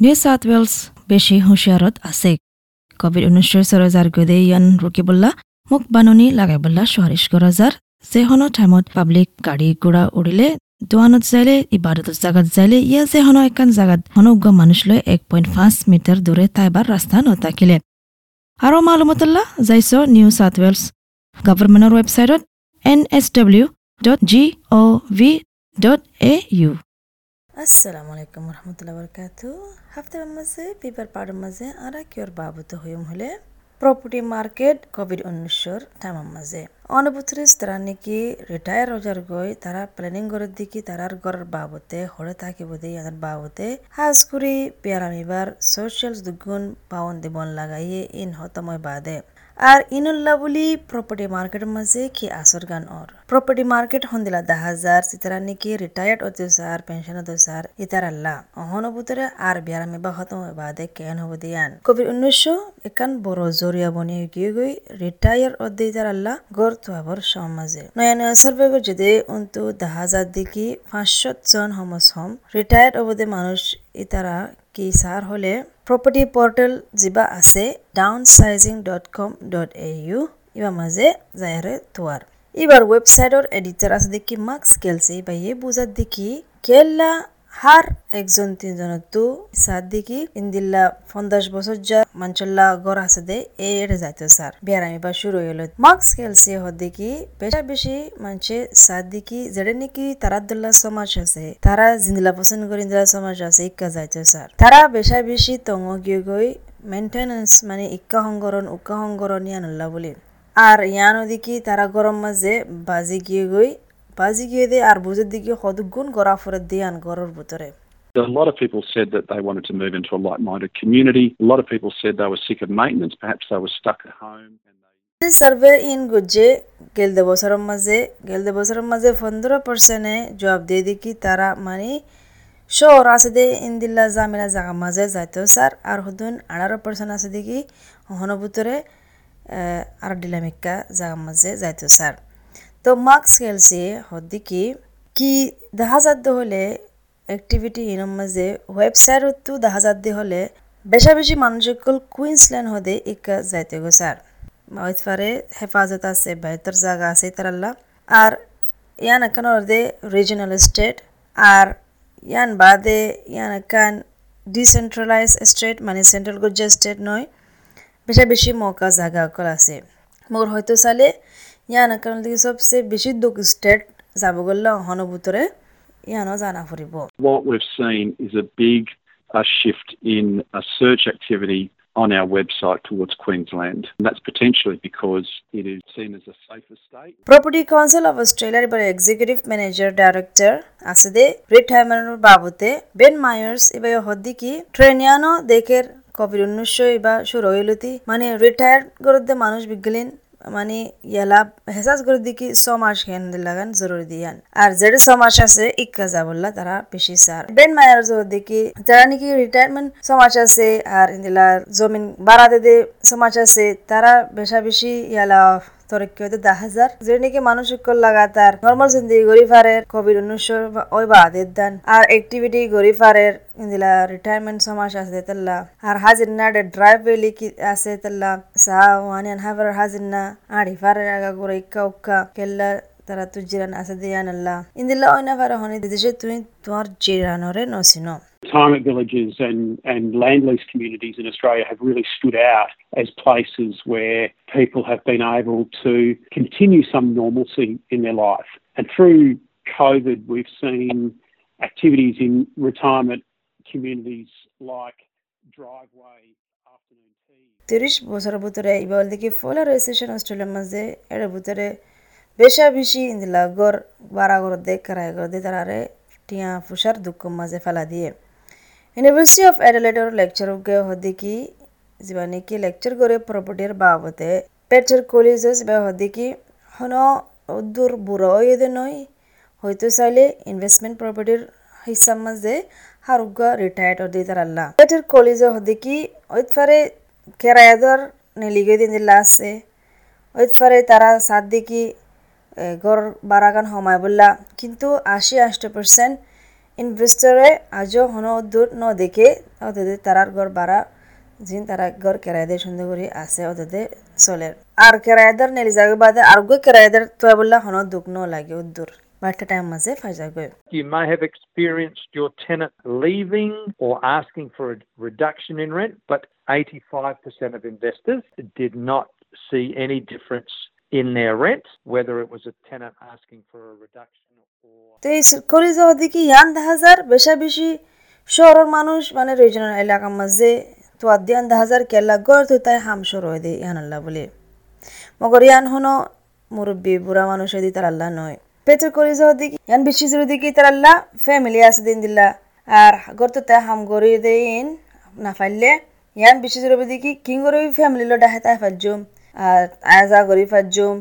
New south Wales বেছি হুঁচিয়াৰত আছে। Covid ঊনৈছৰ চৰজাৰ গদে ইয়ান ৰুকিবল্লা মোক বাননি লাগাইবল্লা সুৱাৰিছ কৰাজাৰ যেহনো টাইমত পাব্লিক গাড়ী ঘোঁৰা উৰিলে দোৱানত যাইলে ইবাদতৰ জাগাত যাইলে ইয়া যেহনো একান জাগাত অনুজ্ঞ মানুষ লৈ এক পইণ্ট পাঁচ মিটাৰ দূৰে তাইবাৰ ৰাস্তা নথাকিলে আৰু মালুমতল্লা যাইছ নিউ চাউথ ৱেলছ গভৰ্ণমেণ্টৰ ৱেবছাইটত N S W dot G O' V dot A U আসসালামু আলাইকুম রহমতুল্লাহ বরকাত হাফতার মাঝে পেপার পাড়ের মাঝে আর কিয়র বাবুত হইম হলে? প্রপার্টি মার্কেট কোভিড উনিশশোর টাইমার মাঝে। অনুভূতির তারা নাকি রিটায়ার রোজার গই তারা প্ল্যানিং করে দিকি তারার ঘরের বাবতে হরে থাকিব দেই ইয়াদের বাবতে। হাজ করি পেয়ারামিবার সোশ্যাল দুগুণ পাওন দিবন লাগাইয়ে ইন হতময় বাদে। আর ইনুল্লা বলি প্রপার্টি মার্কেটের মাঝে কি আসর গান ওর? প্রপার্টি মার্কেট হন্দিলা দা হাজার সিতারা নাকি রিটায়ার্ড হতে সার পেনশন হতে সার ইতার আল্লাহ অহনভূতরে আর বিয়ারামে বা হতম বাদে কেন হব দিয়ান? কোভিড উনিশশো একান বড় জরিয়া বনিয়ে গিয়ে গই রিটায়ার অদ্দে ইতার আল্লাহ গড় তোয়াবর সমাজে নয়া নয়া সার্ভে যদি অন্তু দা হাজার দিকি পাঁচশো জন হমস হম রিটায়ার্ড অবধি মানুষ ইতারা কি সার হলে প্রপার্টি পোর্টাল যিবা আছে downsizing dot com dot A U ইবা মাঝে যায়ারে তোয়ার এবার ওয়েবসাইটর এডিটার আছে দেখি মার্কস কেলসি বা ইয়ে বুঝার দেখি কেল্লা হার একজন তিনজনতো সাত দেখি ইন্দিল্লা পঞ্চাশ বছর যা মানচল্লা গড় আছে দে, এর যাইতো স্যার বিয়ারামি বা শুরু হইল মার্কস কেলসি হদ দেখি বেশা বেশি সাত দেখি যেটা নাকি তারাদুল্লাহ সমাজ আছে, তারা জিন্দিলা পছন্দ করে ইন্দিলা সমাজ আছে, ইক্কা যাইতো স্যার তারা বেশা বেশি তঙ্গ গিয়ে গই মেনটেনেন্স মানে ইক্কা সংগরণ উক্কা সংগরণ ইয়ানুল্লাহ বলি। আর ইয়ানো দেখি তারা গরম মাঝে বাজি গিয়ে গই বাজি গিয়ে দে আর বুঝের দিকে সদগুণ গড়া ফরে দিয়ে গড়ের ভিতরে A lot of people said that they wanted to move into a like-minded community. A lot of people said they were sick of maintenance. Perhaps they were stuck at home. Survey in গুজে গেলদে বছরের মাঝে গেলদে বছরের মাঝে পনেরো পার্সেন্টে জবাব দিয়ে দেখি তারা মানে শহর আছে দে ইন্দিল্লা জামিলা জাগা মাঝে যাইতো স্যার আর হুদুন আঠারো পার্সেন্ট আছে দেখি হনভূতরে আর ডিলামিকা জাগা মাঝে যাইতো স্যার তো মার্কস খেলছে হদ্দিকি কি দেখা যাত হলে অ্যাক্টিভিটি ইনম মাঝে ওয়েবসাইটতো দেখা যাত হলে বেশা বেশি মানুষকল কুইন্সল্যান্ড হদে ইকা যাইতে গো স্যার ওইফারে হেফাজত আছে, বেহতর জায়গা আছে তারাল্লা। আর ইয়ান একান দে রিজনাল স্টেট আর ইয়ান বাদে ইয়ান একান ডিসেন্ট্রালাইজ স্টেট মানে সেন্ট্রাল গুজ্জা স্টেট নয়, বেশা বেশি মৌকা জায়গা আছে। মোর হয়তো চালে ইয়ান কারণ থেকে সবচেয়ে বেশি দুঃখ স্টেট যাব গেলে অহনুভূতরে ইয়ানো জানা ফুরিব What we've seen is a big a shift in a search activity on our website towards Queensland. And that's potentially because it is seen as a safer state. Property Council of Australia এবার executive manager director আছে দে রিটায়ারমেন্টের বাবতে Ben Myers এবার হদ্দিকি ট্রেনিয়ানো দেখের Covid উনিশশো এবার শুরু হইলতি মানে retire করে মানুষ বিজ্ঞানীন মানে ইয়ালা হেসাজ করে দিকে ছ মাস হেন লাগান জরুরি দিয়ান। আর যেটা ছ মাস আছে, ইক্কা যাবল্লা তারা বেশি সার। বেন মায়ার জোর দেখি যারা নাকি রিটায়ারমেন্ট ছ মাস আছে, আর ইন্দিলা জমিন বাড়া দে ছ মাস আছে, তারা বেশা বেশি ইয়ালা তরক্কি হইতে দা হাজার যে নাকি মানুষ লাগাতার নর্মাল জিন্দি গরিফারের কোভিড উনিশশো ওই বা আদের দান। আর অ্যাক্টিভিটি গরিফারের ইন্দিলা রিটায়ারমেন্ট সমাজ আছে তেল্লা। আর হাজির না ড্রাইভ বেলি কি আছে তেল্লা। সা ওয়ানিয়ান হাফার হাজির না আর হিফারের আগা করে ইক্কা উক্কা। কেল্লা তারা তু জিরান আছে দিয়ান আল্লাহ ইন্দিল্লা ওইনা ফারা হনি দিছে তুই তোমার জিরানরে নসিনো retirement villages and, and land lease communities in Australia have really stood out as places where people have been able to continue some normalcy in their life. And through COVID, we've seen activities in retirement communities like driveway afternoon tea. তিরিশ বছরের ভিতরে এবার দেখি ফলা registration অস্ট্রেলিয়ার মাঝে এর ভিতরে বেশা বেশি ইন্দিলা গড় বারা গড় দেখ কারাই গড় দিয়ে তারারে টিয়া ফুসার দুঃখ মাঝে ফেলা দিয়ে। ইউনিভার্সিটি অফ এডলেটর লেকচার উগে হদিকি যিবা নাকি লেকচার করে প্রপার্টির বাবতে। পেটার কলেজেস বা হদিকি হন দূর বুড়ো এদে নয় হয়তো চাইলে ইনভেস্টমেন্ট প্রপার্টির হিসাব মাঝে হারুগা রিটায়ার্ড দিয়ে তার আল্লাহ পেটার কলেজে হদিকি ওইফারে কেরায়াদর নেলিগে দিন দিল্লা আছে। ওইফারে তারা সাত দিকি গড় বারাগান হমায় বললা। কিন্তু আশি আষ্ট পার্সেন্ট ইনভেস্টরে আজও হন দূর ন দেখে অতদে তারার ঘর বাড়া জিন তারা ঘর কেরাইদের সুন্দর করে আছে অতদে চলে। আর কেরাইদার নেলি যাগে বাদে আর গো কেরাইদার তো বললা হন দুঃখ ন লাগে উদ্দূর You may have experienced your tenant leaving or asking for a reduction in rent, but 85% of investors did not see any difference or করি যাওয়া দেখি ইয়ান দেখা হাজার বেশা বেশি শহরের মানুষ মানে রিজনাল এলাকার মাঝে তো আদিয়ান দেখা কেলা গড়, তো তাই হাম সর হয়ে দে ইয়ান আল্লাহ বলে। মগর ইয়ান হনো মুরব্বী, বুড়া মানুষ দি তার আল্লাহ নয়। পেচর করে যাওয়া দেখি ইয়ান বেশি জোর দেখি তার আল্লাহ ফ্যামিলি আছে দিন দিল্লা। আর গড় তো তাই হাম গড়ি দেন না ফাইলে ইয়ান বেশি জোর দেখি কিং করে ফ্যামিলি লো ডাহে তাই ফাজুম আর আজা গড়ি ফাজুম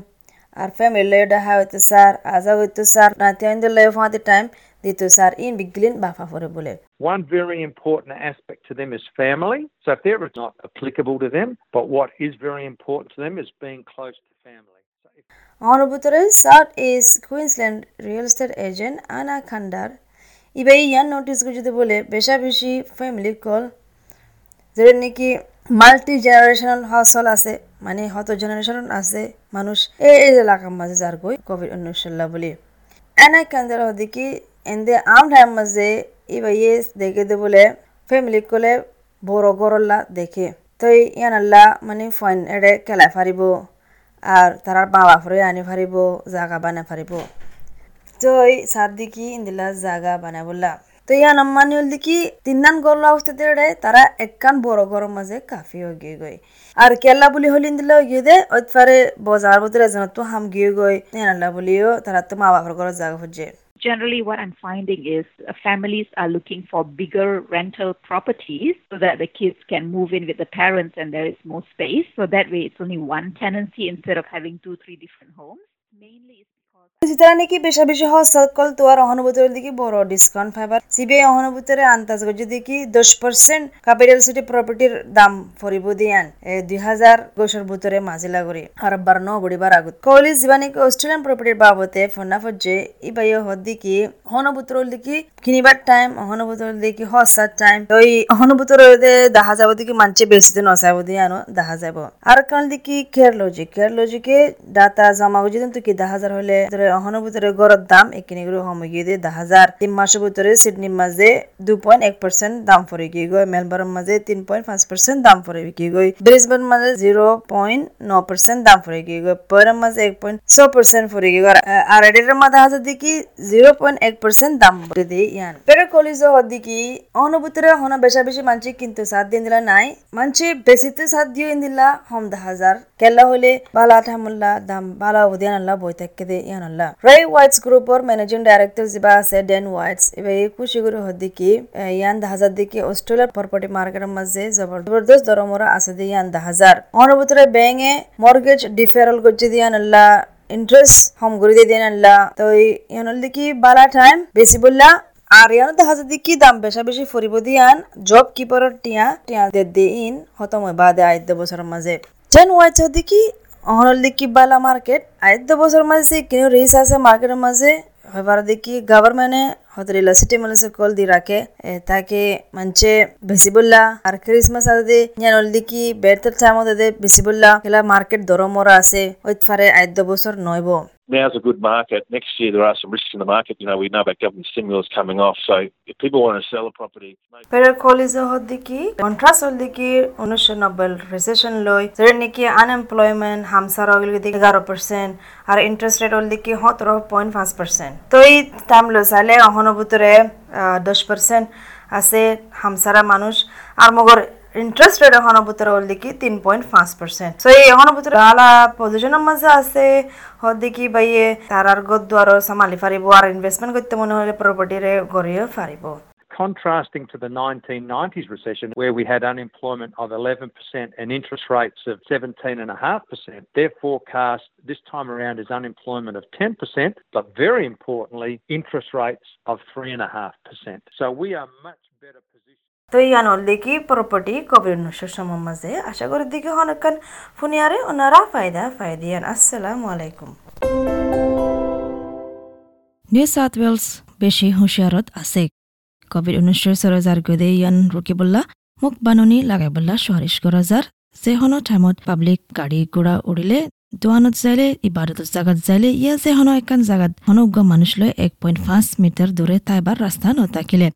আর ফ্যামিলি লয় ডাহা হইতো স্যার আজা হইতো স্যার নাতি আইন্দের লয় ফাঁতে টাইম দিত স্যার ইন বিগলিন বাফা ফরে বলে One very important aspect to them is family. So if they're not applicable to them, but what is very important to them is being close to family. So if অনুভূতরে south east Queensland real estate agent আনা খান্ডার ইবে ইয়ান notice যদি বলে বেশা বেশি family call যেটা নাকি multi generational হাউসল আছে মানে হত জেনারেশন আছে, মানুষ এই এলাকার মাঝে যার গই কোভিড উনিশল্লা বলি। এনে কেন্দ্র এন্দে আম টাইম মাঝে ইবা ইয়ে দেখে দে বলে ফ্যামিলি কলে বড় গরল্লা দেখে। তো ইয়ান আল্লাহ মানে ফাইন এড়ে খেলাই ফারিব, আর তারা বাবা ফুরে আনি ফারিব, জাগা বানা ফারিব। তো এই সার দিকি ইন্দিলা জাগা বানা বললা। তো ইয়া নাম্মানি হল দিকি তিনান গরল অবস্থাতে রে তারা একখান বড় গরম মাঝে কাফি হয়ে গিয়ে গই আর কেল্লা বুলি হলি ইন্দিলা গিয়ে দে ওইফারে বাজার ভিতরে যেন তো হাম গিয়ে গই নেনাল্লা বলিও তারা তো মা বাবার ঘর জাগা ফুটছে Generally, what I'm finding is uh, families are looking for bigger rental properties so that the kids can move in with the parents and there is more space. So that way, it's only one tenancy instead of having two, three different homes. তোমার অহনুভূতির দিকে বড় discount পাইবার CBI আন্দাজ করছে দেখি দশ percent capital city প্রপার্টির দাম ফরিব দিয়ান। দুই হাজার আর বার ন আগত। কলি যিবা নাকি অস্ট্রেলিয়ান প্রপার্টির ইবাই হদ দিকি অহনুভূতির কিনিবার টাইম অহনুভূতির দিকে হসার টাইম ওই অহনুভূতির দেখা যাব দিকে মানছে বেশি দিন নসাব দিয়ানো দেখা যাব আর কাল দিকে কেয়ার লজিক ডাটা জমা তো কি দেখা হাজার হলে অহনো ভিতরে গড়ের দাম, এখানে করে সময় দিয়ে দশ হাজার তিন মাসের ভিতরে সিডনির মাঝে দুই পয়েন্ট এক পার্সেন্ট দাম পরে গিয়ে গই মেলবোর্নের মাঝে তিন পয়েন্ট পাঁচ পার্সেন্ট দাম পরে গিয়ে গই ব্রিসবেন মাঝে জিরো পয়েন্ট ন পার্সেন্ট দাম পরে গিয়ে গই পরের মাঝে এক পয়েন্ট ছ পার্সেন্ট পরে গিয়ে আর এডিটের মাঝে হাজার দেখি জিরো পয়েন্ট এক পার্সেন্ট দাম পরে দিয়ে ইয়ান। পেরে কলিজ দিকি অহনো ভিতরে হন বেশা বেশি মানছি, কিন্তু সাত দিন দিলা নাই। মানছি বেশিতে সাত দিয়ে দিলা হম দশ হাজার কেলা হলে বালা ঠামুল্লা দাম বালা উদিয়ান আল্লাহ বই থাকতে দে ইয়ান আল্লাহ ray whites গ্রুপর ম্যানেজিং ডাইরেক্টর যিবা আছে, ডেন হোয়াইটস এবার এই খুশি করে হদিকি ইয়ান দাহাজার দিকে অস্ট্রেলিয়ার প্রপার্টি মার্কেটের মাঝে জবরদস্ত দরমরা আছে দিয়ে ইয়ান দাহাজার অনবতরে ব্যাঙে মর্গেজ ডিফারেল করছে দিয়ান আল্লাহ ইন্টারেস্ট হম করে দিয়ে দিয়ান আল্লাহ তো ইয়ান দিকি বালা টাইম বেশি বললা, আর ইয়ানো দেখা যায় কি দাম বেশা বেশি ফরিব দিয়ান জব কিপারর টিয়া টিয়া দে দিন হতম বাদে আইদ্য বছরের মাঝে টেন ওয়াইচ দেখি অহনল দেখি বালা মার্কেট। আইদ্য বছর মাঝে কিনো রিস আছে মার্কেটের মাঝে। হবার দেখি গভর্নমেন্টে কল দি রাখে এ, তাকে মানছে বেশি বললা আর ক্রিসমাস আদে জানল দেখি বেড়তে টাইম দে বেশি বললা খেলা মার্কেট দরমরা আছে ওইফারে আইদ্য বছর নইব now's a good market. Next year there are some risks in the market. You know, we know about government stimulus coming off. So if people want to sell a property, maybe পেরের college হদ্দিকি contrast হদ্দিকি উনিশশো নব্বই recession লই যেটা নাকি unemployment হামসার হগলি এগারো পার্সেন্ট আর ইন্টারেস্ট রেট হলদিকি সতেরো পয়েন্ট পাঁচ পার্সেন্ট তো এই টাইম লৈ চালে অহনৰ ভিতরে দশ পার্সেন্ট আছে হামসারা মানুষ। আর মগর ইন্টারেস্ট রেট এখন ভিতরে হল দেখি তিন পয়েন্ট পাঁচ পার্সেন্ট সো এই এখন ভিতরে আলা পজিশনের মাঝে আছে। হল দেখি বাইয়ে তার আর গদ্য আর সামালি ফারিব, আর ইনভেস্টমেন্ট করতে মনে হলে প্রপার্টিরে গড়িয়ে ফারিব। contrasting to the 1990s recession, where we had unemployment of 11% and interest rates of 17.5%, their forecast this time around is unemployment of 10%, but very importantly, interest rates of 3.5%. So we are much better positioned. তো ইয়ানোর দেখি property কবির নসর সময় মাঝে আশা করি দিকে হনকান ফুনিয়ারে ওনারা ফায়দা ফায়দিয়ান আসসালামু আলাইকুম নিউ সাউথ ৱেলছ বেছি হুঁচিয়াৰত আছে কভিড উনিশৰ চৰজাৰ গদে ইয়ান ৰুকিবল্লা মোক বাননি লাগাইবল্লা সুৱাৰিছ কৰা যাৰ যেহনৰ টাইমত পাব্লিক গাড়ী ঘোঁৰা উৰিলে, দোৱানত যাইলে ইবাদতৰ জাগাত যাইলে, ইয়া যেহনৰ একান জাগাত হনুগ্য মানুষলৈ এক পইণ্ট পাঁচ মিটাৰ দূৰে তাইবাৰ ৰাস্তা নথাকিলে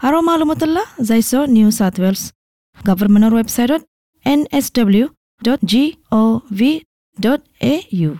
আৰু মালুমতল্লা যাইছ নিউ চাউথ ৱেলছ গভৰ্ণমেণ্টৰ ৱেবছাইটত, N S W dot G O' V dot A U.